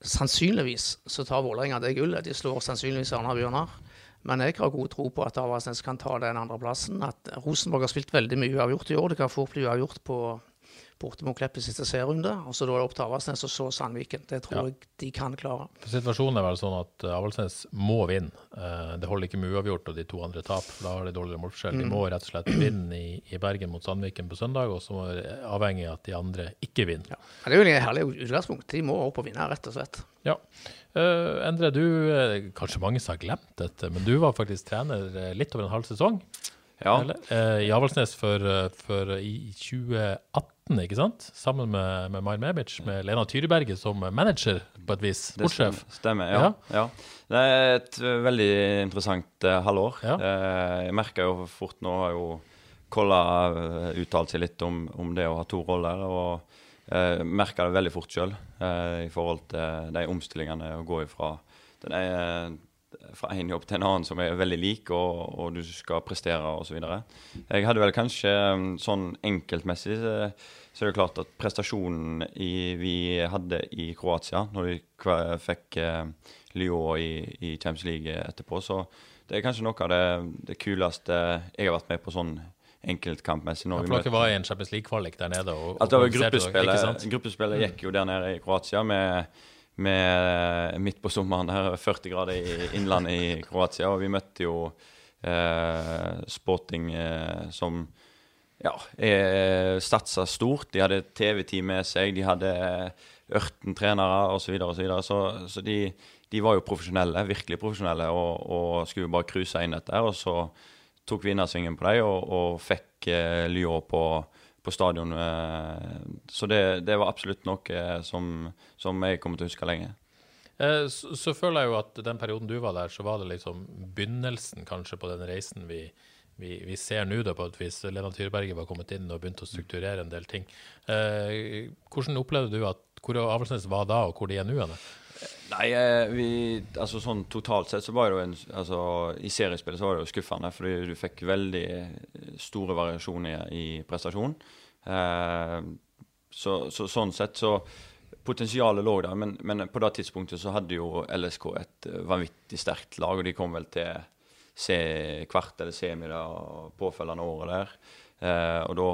sannsynligvis så tar Vålerenga det gullet. De slår sannsynligvis Arna-Bjørnar. Men jeg har god tro på at Avaldsnes kan ta den andreplassen. At Rosenborg har spilt veldig mye uavgjort i år. Det kan fort bli uavgjort på borte mot Klepp i siste serierunde. Og så da er det opp til Avaldsnes og så Sandviken. Det tror Ja. jeg de kan klare. Situasjonen er vel sånn at eh, Avaldsnes må vinne. Eh, Det holder ikke med uavgjort og de to andre tap, for da har de dårligere målforskjell. De må rett og slett vinne i, i Bergen mot Sandviken på søndag, og så må det avhengig av at de andre ikke vinner. Ja. det er jo et herlig utgangspunkt. De må opp og vinne, rett og slett. Ja. Uh, Endre, du, eh, kanskje mange som har glemt dette, men du var faktisk trener eh, litt over en halv sesong Ja, eller? uh, i Avaldsnes for, eh, for i 2018, ikke sant? Sammen med, med Mayer Mebic, med Lena Tyriberget som manager, på et vis. Sportssjef. Det stemmer ja. ja. Det er et eh, veldig interessant uh, halvår. Ja. Uh, jeg merker jo fort nå har jo Kolla uh, uttalt seg litt om, om det å ha to roller. og eh, merker det veldig fort sjøl eh, i forhold til de omstillingene å gå ifra den er, fra en jobb til en annen som er veldig lik, og, og du skal prestere osv. Jeg hadde vel kanskje mm, sånn enkeltmessig så, er det klart at prestasjonen i, vi hadde i Kroatia, når vi fikk eh, Lyon i, i Champions League etterpå, så det er kanskje noe av det, det kuleste jeg har vært med på sånn enkeltkampmessig. Ja, for dere var i en Champions League-kvalik der nede. Og, og dere, ikke gruppespillet, gruppespillet gikk jo der nede i Kroatia med, med midt på sommeren her, 40 grader i innlandet i Kroatia. Og vi møtte jo eh, Sporting eh, som ja, eh, satsa stort. De hadde TV-team med seg, de hadde ørten trenere osv. Så, videre, og så, videre. så Så de, de var jo profesjonelle, virkelig profesjonelle, og, og skulle bare cruise inn dette. Og så tok vi innersvingen på dem og, og fikk eh, Lyon på, på stadion. Eh, så det, det var absolutt noe som, som jeg kommer til å huske lenge. Eh, Så, så føler jeg jo at den perioden du var der, så var det liksom begynnelsen kanskje på den reisen vi, vi, vi ser nå, da, på et vis. Lena Tyrberget var kommet inn og begynt å strukturere en del ting. Eh, hvordan opplevde du at hvor Avaldsnes var da, og hvor de er nå? Nei, eh, vi, altså sånn totalt sett så var det jo en altså, I seriespillet så var det jo skuffende, fordi du fikk veldig store variasjoner i prestasjon. Eh, så, så sånn sett så Potensialet lå der, men, men på det tidspunktet så hadde jo LSK et eh, vanvittig sterkt lag, og de kom vel til se kvart eller semi det påfølgende året der. Eh, og da,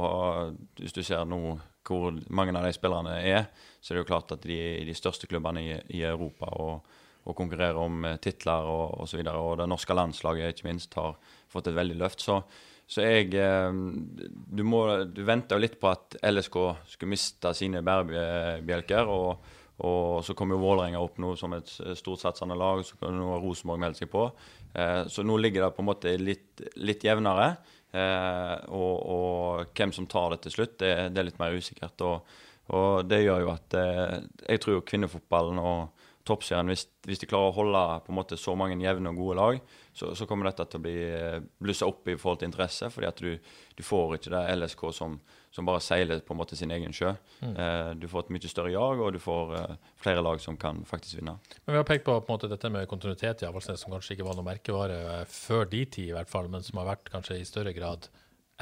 hvis du ser nå hvor mange av de spillerne er, så er det jo klart at de er i de største klubbene i, i Europa og, og konkurrerer om eh, titler og osv. Og, og det norske landslaget ikke minst har fått et veldig løft. Så, så jeg eh, Du, må, du venter jo litt på at LSK skulle miste sine bærebjelker. og og så kom jo Vålerenga opp nå som et stortsatsende lag. Så nå Rosenborg meldt seg på. Eh, så nå ligger det på en måte litt, litt jevnere. Eh, og, og hvem som tar det til slutt, det, det er litt mer usikkert. Og, og det gjør jo at eh, jeg tror kvinnefotballen og toppserien, hvis, hvis de klarer å holde på en måte så mange jevne og gode lag, så, så kommer dette til å bli eh, blussa opp i forhold til interesse. fordi at du, du får ikke det LSK som, som bare seiler på en måte sin egen sjø. Eh, du får et mye større jag, og du får eh, flere lag som kan faktisk vinne. Men Vi har pekt på, på måte, dette med kontinuitet i Avaldsnes, som kanskje ikke var noe merkevare eh, før de tid, i hvert fall, men som har vært kanskje i større grad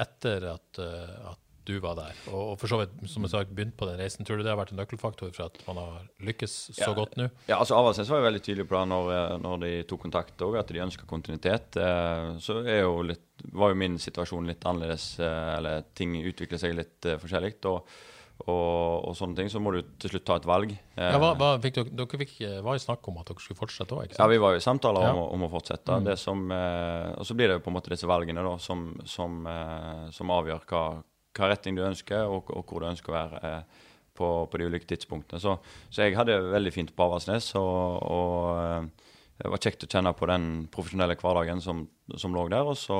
etter at, eh, at du var der. Og, og for så vidt, som jeg sa, begynt på den reisen. Tror du det har vært en nøkkelfaktor for at man har lykkes så Ja. godt nå? Ja, altså Avaldsnes var jo veldig tydelig på det når, eh, når de tok kontakt òg, at de ønska kontinuitet. Eh, så jo litt, var jo min situasjon litt annerledes, eh, eller ting utvikler seg litt forskjellig. Og, og, og sånne ting. Så må du til slutt ta et valg. Ja, hva, hva, fikk dere, dere fikk, var jo snakk om at dere skulle fortsette òg, Ja, vi var jo i samtaler om, Ja. å- om å fortsette. Det som, og så blir det jo på en måte disse valgene da, som, som, som avgjør hva, hva retning du ønsker, og, og hvor du ønsker å være eh, på, på de ulike tidspunktene. Så, så jeg hadde det veldig fint på Avaldsnes, og, og eh, det var kjekt å kjenne på den profesjonelle hverdagen som, som lå der. Og så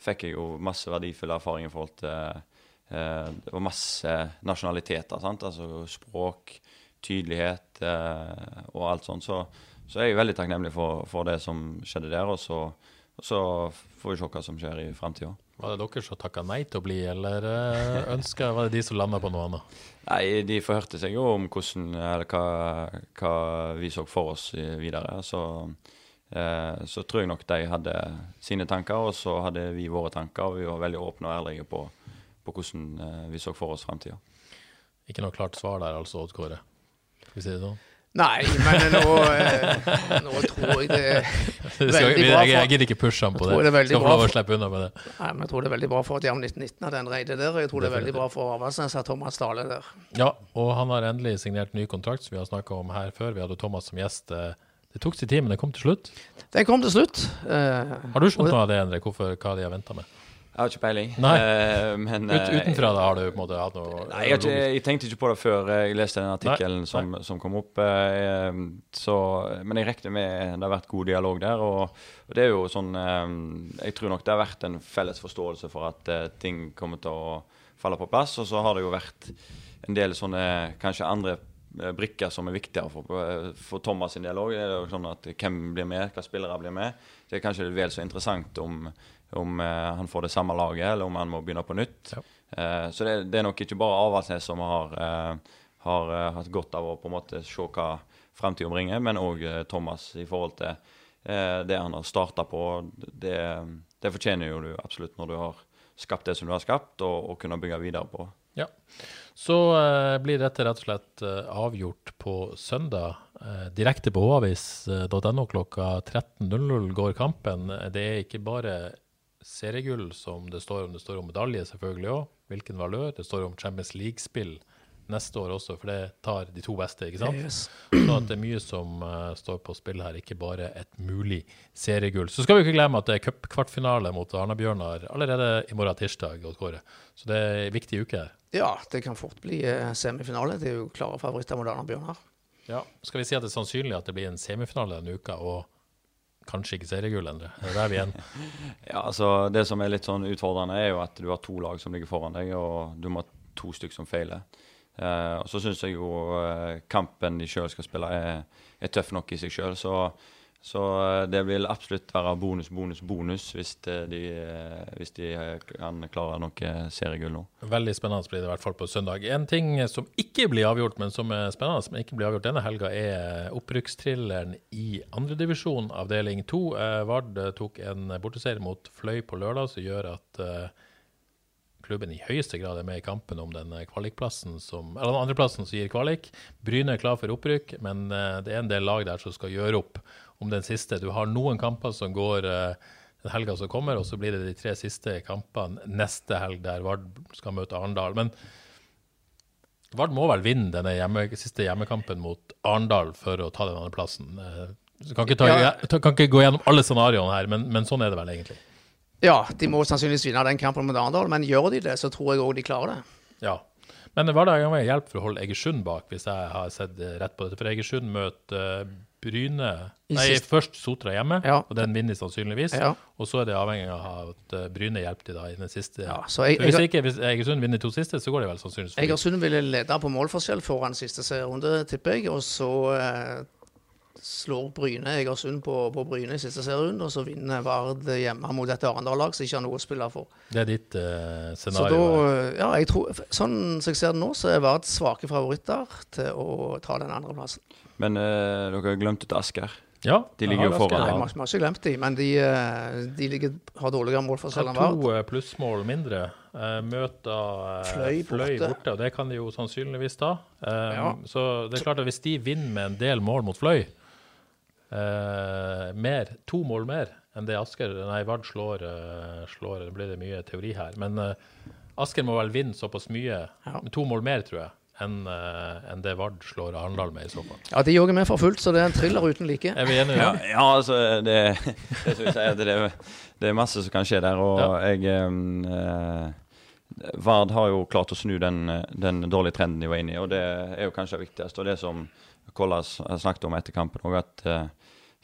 fikk jeg jo masse verdifull erfaring i forhold til eh, Det var masse nasjonaliteter, sant? altså språk, tydelighet eh, og alt sånt. Så, så jeg er veldig takknemlig for, for det som skjedde der, og så, og så får vi se hva som skjer i framtida. Var det dere som takka nei til å bli, eller eh, ønska Var det de som landa på noe annet? Nei, de forhørte seg jo om hvordan, eller hva, hva vi så for oss videre. Så, eh, så tror jeg nok de hadde sine tanker, og så hadde vi våre tanker. Og vi var veldig åpne og ærlige på, på hvordan eh, vi så for oss framtida. Ikke noe klart svar der, altså, Odd Kåre. Skal vi si det sånn? Nei, men nå, eh, nå tror jeg det er veldig bra bra jeg, for gidder ikke pushe ham på det. det Skal få lov å slippe unna med det. Nei, men jeg tror det er veldig bra for at Jam 1919 har den reide der. og Jeg tror det er veldig bra for Avaldsnes at Thomas Dale er der. Ja, og han har endelig signert ny kontrakt, som vi har snakka om her før. Vi hadde Thomas som gjest. Eh, Det tok sin tid, men det kom til slutt. Den kom til slutt. Eh, Har du skjønt noe av det, Endre? Hvorfor, hva de har venta med? Jeg har ikke peiling. Nei. Eh, men, Ut, eh, utenfra da har du på en måte hatt noe Nei, jeg, ikke, jeg tenkte ikke på det før jeg leste den artikkelen som, som kom opp. eh, Så, men jeg regner med det har vært god dialog der. Og, og det er jo sånn eh, Jeg tror nok det har vært en felles forståelse for at eh, ting kommer til å falle på plass. Og så har det jo vært en del sånne kanskje andre eh, brikker som er viktigere for, eh, for Thomas sin del òg. Det er jo sånn at hvem blir med, hvilke spillere blir med. Det er kanskje vel så interessant om, om eh, han får det samme laget, eller om han må begynne på nytt. Ja. Eh, så det, det er nok ikke bare Avaldsnes som har, eh, har hatt godt av å på en måte se hva framtida bringer, men òg Thomas i forhold til eh, det han har starta på. Det, det fortjener jo du absolutt når du har skapt det som du har skapt, og, og kunne bygge videre på. Ja. Så eh, blir dette rett og slett eh, avgjort på søndag. Eh, direkte på havis.no klokka 13.00 går kampen. Det er ikke bare seriegull som det står om, det står om medalje selvfølgelig òg. Hvilken valør. Det står om Champions League-spill neste år også, for det tar de to beste, ikke sant? Yes. Så at det er mye som uh, står på spill her, ikke bare et mulig seriegull. Så skal vi ikke glemme at det er cupkvartfinale mot Arna-Bjørnar allerede i morgen tirsdag. Kåre. Så det er en viktig uke her. Ja, det kan fort bli eh, semifinale. Det er jo klare favoritter mot Arna Bjørnar. Ja. Skal vi si at det er sannsynlig at det blir en semifinale denne uka, og kanskje ikke seriegull, Endre? Er det der vi er? Ja, altså Det som er litt sånn utfordrende, er jo at du har to lag som ligger foran deg, og du må ha to stykker som feiler. Uh, og så syns jeg jo uh, kampen de sjøl skal spille, er, er tøff nok i seg sjøl. Så, så eh, det vil absolutt være bonus, bonus, bonus hvis eh, de, eh, hvis de kan klare noe seriegull nå. Veldig spennende blir det i hvert fall på søndag. En ting som ikke blir avgjort, men som er spennende, men ikke blir avgjort denne helga, er opprykkstrilleren i andredivisjon, avdeling to. Vard tok en borteseier mot Fløy på lørdag, som gjør at klubben i høyeste grad er med i kampen om den kvalikplassen som, eller den andreplassen som gir kvalik. Bryne er klar for opprykk, men det er en del lag der som skal gjøre opp om den siste. Du har noen kamper som går eh, den helga som kommer, og så blir det de tre siste kampene neste helg, der Vard skal møte Arendal. Men Vard må vel vinne denne hjemme, siste hjemmekampen mot Arendal for å ta den andreplassen. plassen. Du kan kan ikke gå gjennom alle scenarioene her, men, men sånn er det vel egentlig. Ja, de må sannsynligvis vinne den kampen mot Arendal, men gjør de det, så tror jeg òg de klarer det. Ja. Men har med hjelp for å holde Egersund bak, hvis jeg har sett eh, rett på dette. For Egersund møter eh, Bryne Nei, først Sotra hjemme, Ja. og den vinner sannsynligvis. Ja. Og så er det avhengig av at eh, Bryne hjelper de da i den siste. Ja, så jeg- hvis ikke hvis Egersund vinner to siste, så går det vel sannsynligvis forbi. Egersund ville lede på målforskjell foran siste serierunde, tipper jeg. Og så eh, slår Bryne Egersund på, på Bryne i siste serierunde, og så vinner Vard hjemme mot et Arendal-lag som ikke har noe å spille for. Det er ditt eh, Så scenario. da, eh, ja, jeg tror, sånn som jeg ser det nå, så er Vard svake favoritter til å ta den andreplassen. Men uh, dere har glemt ut Asker. ja, de ligger jo foran. Nei, Asker vi har ikke glemt de, men de, eh, de ligger, har dårligere målforskjell selv enn Vard. to plussmål mindre. Eh, møter Fløy, Fløy borte. borte, og det kan de jo sannsynligvis ta. Eh, Ja. Så det er klart at hvis de vinner med en del mål mot Fløy, eh, mer, to mål mer enn det Asker Nei, Vard slår, slår Det blir det mye teori her. Men Asker må vel vinne såpass mye, Ja. med to mål mer, tror jeg, enn eh, enn det Vard slår Arendal med, i så fall. Ja, de òg er med for fullt, så det er en thriller uten like. Er vi enige? Ja, Ja. altså det, det, sier, det, det, det er masse som kan skje der. Og Ja. jeg eh, Vard har jo klart å snu den, den dårlige trenden de var inne i, og det er jo kanskje det viktigste. Og det som Kollas snakket om etter kampen òg, at eh,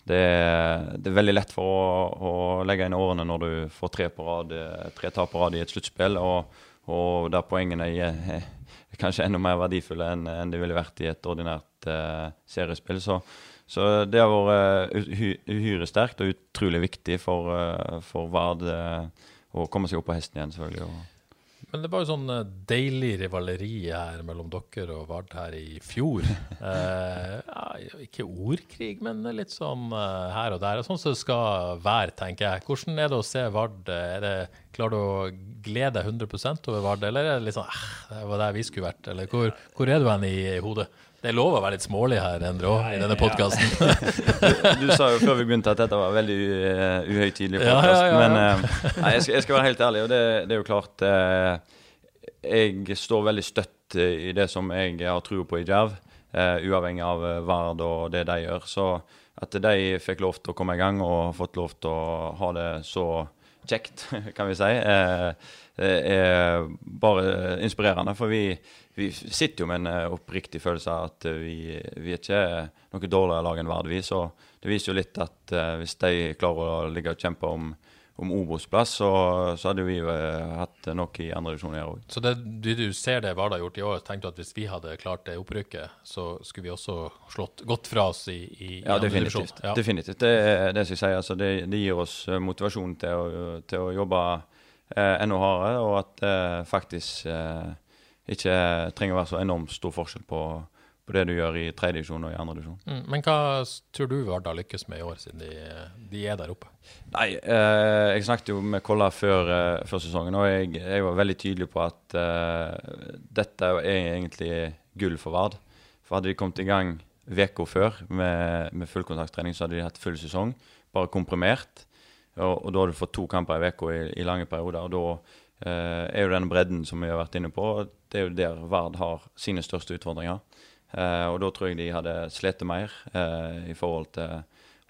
det, er, det er veldig lett for å, å legge inn årene når du får tre, på rad, eh, tre tap på rad i et sluttspill, og, og der poengene er, er kanskje enda mer verdifulle enn en de ville vært i et ordinært uh, seriespill. Så, så det har vært eh, uhy- uhyre sterkt og utrolig viktig for, uh, for Vard uh, å komme seg opp på hesten igjen, selvfølgelig. Og, Men det var jo sånn eh, deilig rivaleri her mellom dere og Vard her i fjor. Eh, ja, ikke ordkrig, men litt sånn eh, her og der. Sånn som det skal være, tenker jeg. Hvordan er det å se Vard? Er det, klarer du å glede deg 100% over Vard, eller er det litt sånn eh, det var der vi skulle vært? Eller hvor, hvor er du hen i, i hodet? Det er lov å være litt smålig her, Endre, òg, i denne podkasten. Du sa jo før vi begynte at dette var veldig uh, uhøytidelig podkast. Men uh, nei, jeg, skal, jeg skal være helt ærlig, og det, det er jo klart uh, Jeg står veldig støtt i det som jeg har tro på i Djerv, uavhengig av Vard og det de gjør. Så at de fikk lov til å komme i gang og fått lov til å ha det så kjekt, kan vi si, Det er bare inspirerende. For vi, vi sitter jo med en eh, oppriktig følelse av at eh, vi, vi er ikke noe dårligere lag enn Vard. Så det viser jo litt at eh, hvis de klarer å ligge og kjempe om, om Obos-plass, så, så hadde vi jo eh, hatt noe i andre divisjon her òg. Så det, du, ser det Vardø har gjort i år, tenkte du at hvis vi hadde klart det opprykket, så skulle vi også slått godt fra oss i, i, i Ja, definitivt. divisjon? Ja. definitivt. Det er det som jeg sier. Altså, det, det gir oss eh, motivasjon til å, til å jobbe eh, enda hardere, og at det faktisk eh, ikke trenger å være så enormt stor forskjell på, på det du gjør i tredje divisjon og i andre divisjon. Mm, men hva tror du Vardø lykkes med i år, siden de, de er der oppe? Nei, eh, jeg snakket jo med Kolla før, eh, før sesongen, og jeg, jeg var veldig tydelig på at eh, dette er egentlig gull for Vard. For hadde de kommet i gang uka før med, med fullkontakttrening, så hadde de hatt full sesong, bare komprimert. Og, og da hadde du fått to kamper i uka i, i lange perioder. og da eh, er jo den bredden som vi har vært inne på, det er jo der Vard har sine største utfordringer. Eh, og da tror jeg de hadde slitt mer eh, i forhold til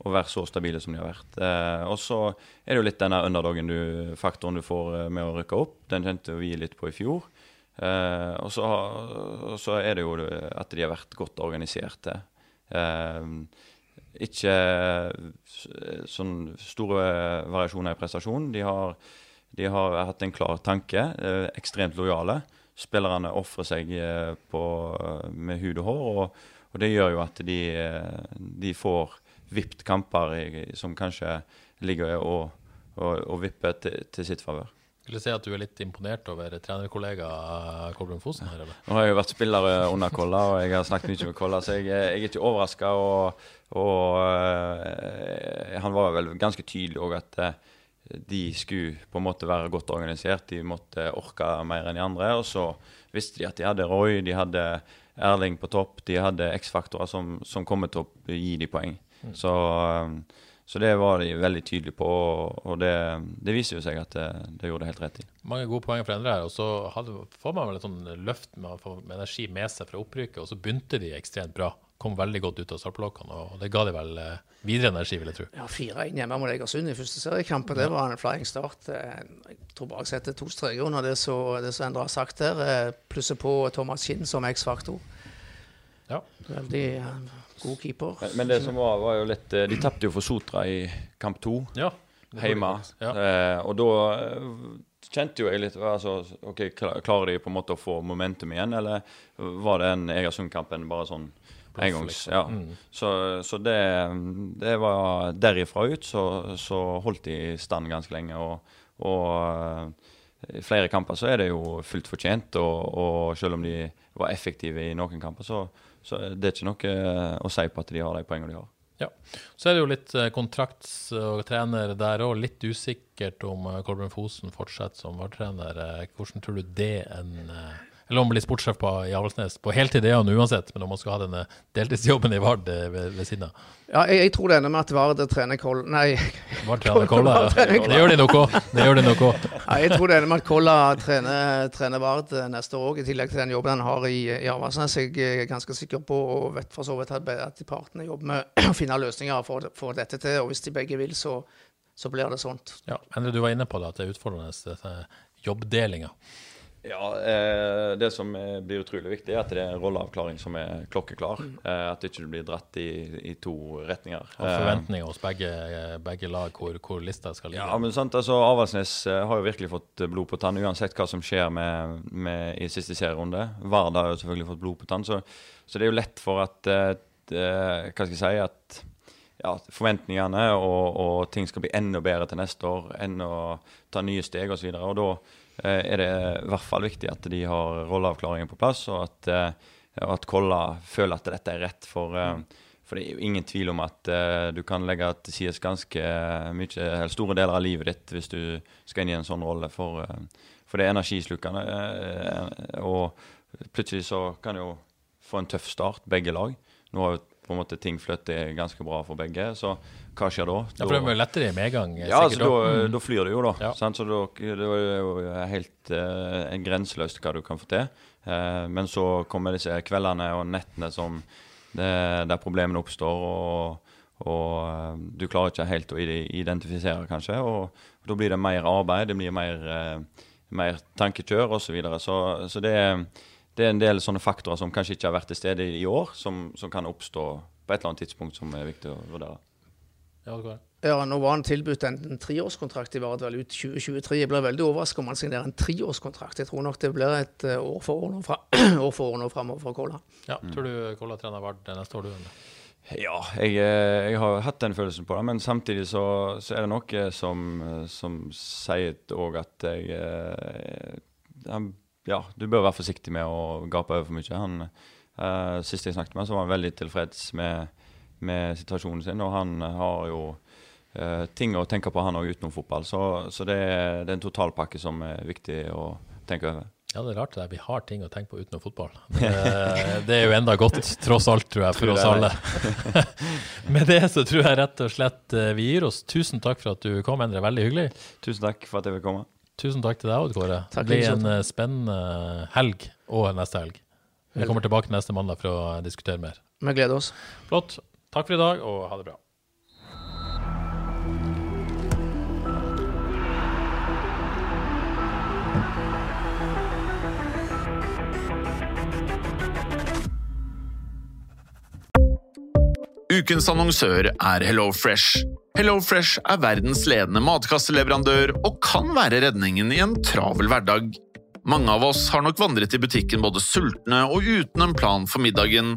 å være så stabile som de har vært. Eh, og så er det jo litt denne underdogen du, får eh, med å rykke opp. Den kjente vi litt på i fjor. Eh, og, så, så er det jo at de har vært godt organiserte. Eh, ikke sånn store variasjoner i prestasjon. De har, de har hatt en klar tanke. Ekstremt lojale. Spillerne ofrer seg eh, på, med hud og hår, og, og det gjør jo at de, eh, de får vippet kamper i, som kanskje ligger og, og, og vipper til, til sitt favør. Du si at du er litt imponert over trenerkollega Kolbjørn Fosen her, eller? Nå har jeg jo vært spiller eh, under Kolla, og jeg har snakket mye med Kolla, så jeg, jeg er ikke overraska. Og, og eh, han var vel ganske tydelig òg at eh, de skulle på en måte være godt organisert. De måtte orke mer enn de andre. Og så visste de at de hadde Roy, de hadde Erling på topp, de hadde X-faktorer som, som kommer til å gi de poeng. Så, eh, så det var de veldig tydelige på, og det, det viser jo seg at det, det gjorde det helt rett i. Mange gode poeng for Endre her, og så hadde, får man vel et sånn løft med med energi med seg fra opprykket, og så begynte de ekstremt bra. Kom veldig godt ut av startblokkene, og det ga de vel eh, videre energi, vil jeg tro. Ja, 4-1 hjemme mot Egersund i første seriekamp. Det var en flying start. Eh, Jeg tror bare jeg setter to streker under det som det som Endre har sagt der. eh, Plusser på Thomas Kinn som X-faktor. Ja. Veldig god keeper. Men, men det som var, var jo litt De tapte jo for Sotra i kamp to. Ja. hjemme. Ja. Eh, og da kjente jo jeg litt altså, ok, Klarer de på en måte å få momentum igjen, eller var det en Egersund-kampen bare sånn engangs? liksom. Ja. Mm. Så, så det, det var derifra ut, så, så holdt de i stand ganske lenge. Og, og eh, i flere kamper så er det jo fullt fortjent, og, og selv om de var effektive i noen kamper, så, så det er ikke noe eh, å si på at de har de poengene de har. Ja. Så er det jo litt eh, kontrakts- og trener der òg. Litt usikkert om Kolbjørn Fosen fortsetter som VAR-trener. Hvordan tror du det en eh, Eller om han blir sportssjef på, i Avaldsnes. På heltid er han uansett, men om han skal ha denne deltidsjobben i Vard eh, ved, ved siden av. Ja, jeg, jeg tror det ender med at Vard trener Kolla Nei, Vard trener Kolla, ja. Det gjør de nok òg. Det gjør de nok òg. Ja, jeg tror det ender med at Kolla trener, trener Vard eh, neste år i tillegg til den jobben han har i, i Avaldsnes. Jeg er ganske sikker på, og vet for så vidt at, partene jobber med å finne løsninger for å få dette til. Og hvis de begge vil, så, så blir det sånt. Ja, Endre, du var inne på det, at det er utfordrende, dette jobbdelinga. Ja, eh, Det som eh, blir utrolig viktig, er at det er en rolleavklaring som er klokkeklar. Eh, at det ikke blir dratt i, i to retninger. Og forventninger hos begge, eh, begge lag hvor, hvor lista skal ligge. Ja, men sant, altså Avaldsnes eh, har jo virkelig fått eh, blod på tann, uansett hva som skjer med, med i siste serierunde. Vard har jo selvfølgelig fått blod på tann, så, så det er jo lett for at eh, det, Hva skal jeg si at ja, forventningene og, og ting skal bli enda bedre til neste år. Enda ta nye steg osv. Og, så og da eh, er det i hvert fall viktig at de har rolleavklaringen på plass, og at, eh, og at Kolla føler at dette er rett. For, eh, for det er jo ingen tvil om at eh, du kan legge til side ganske eh, mye, store deler av livet ditt hvis du skal inn i en sånn rolle. For, eh, for det er energislukende. eh, og plutselig så kan du jo få en tøff start, begge lag. Nå har jo på en måte ting flyttet ganske bra for begge, så hva skjer da? Ja, for det jo lettere i medgang. eh, Ja, altså, da. Mm. da flyr det jo, da. Ja. Sant? Så da, det er jo helt uh, grenseløst hva du kan få til. Uh, men så kommer disse kveldene og nettene som det, der problemene oppstår, og, og eh, du klarer ikke helt å identifisere, kanskje. Og, da blir det mer arbeid, det blir mer, eh, mer tankekjør osv. Så, videre. så Så det, det er en del sånne faktorer som kanskje ikke har vært til stede i år, som, som kan oppstå på et eller annet tidspunkt som er viktig å vurdere. Ja. Ja, nå var han tilbudt en, en treårskontrakt i Vard vel ut 2023. Jeg blir veldig overrasket om han signerer en treårskontrakt. Jeg tror nok det blir et eh, år for år nå, fra, år for år nå framover for Kolla. Ja, tror du Kolla trener Vard neste år, du? eller? Ja, jeg, eh, jeg har hatt den følelsen på det, men samtidig så, så er det noe som, eh, som sier òg at jeg Ja, du bør være forsiktig med å gape over for mye. Han, uh, Sist jeg snakket med han, så var han veldig tilfreds med, med situasjonen sin, og han har jo uh, ting å tenke på, han òg, utenom fotball. Så, så det, er, det er en totalpakke som er viktig å tenke over. Ja, det er rart det der. Vi har ting å tenke på utenom fotball. Det, det er jo enda godt, tross alt, tror jeg, for Tror oss alle. Med det så tror jeg rett og slett eh, vi gir oss. Tusen takk for at du kom, Endre. Veldig hyggelig. Tusen takk for at jeg fikk komme. Tusen takk til deg, Odd Kåre. Takk, det blir en eh, spennende helg og neste helg. Vi kommer tilbake neste mandag for å diskutere mer. Vi gleder oss. Flott. Takk for i dag, og ha det bra. Ukens annonsør er HelloFresh. HelloFresh er verdens ledende matkasseleverandør og kan være redningen i en travel hverdag. Mange av oss har nok vandret i butikken både sultne og uten en plan for middagen,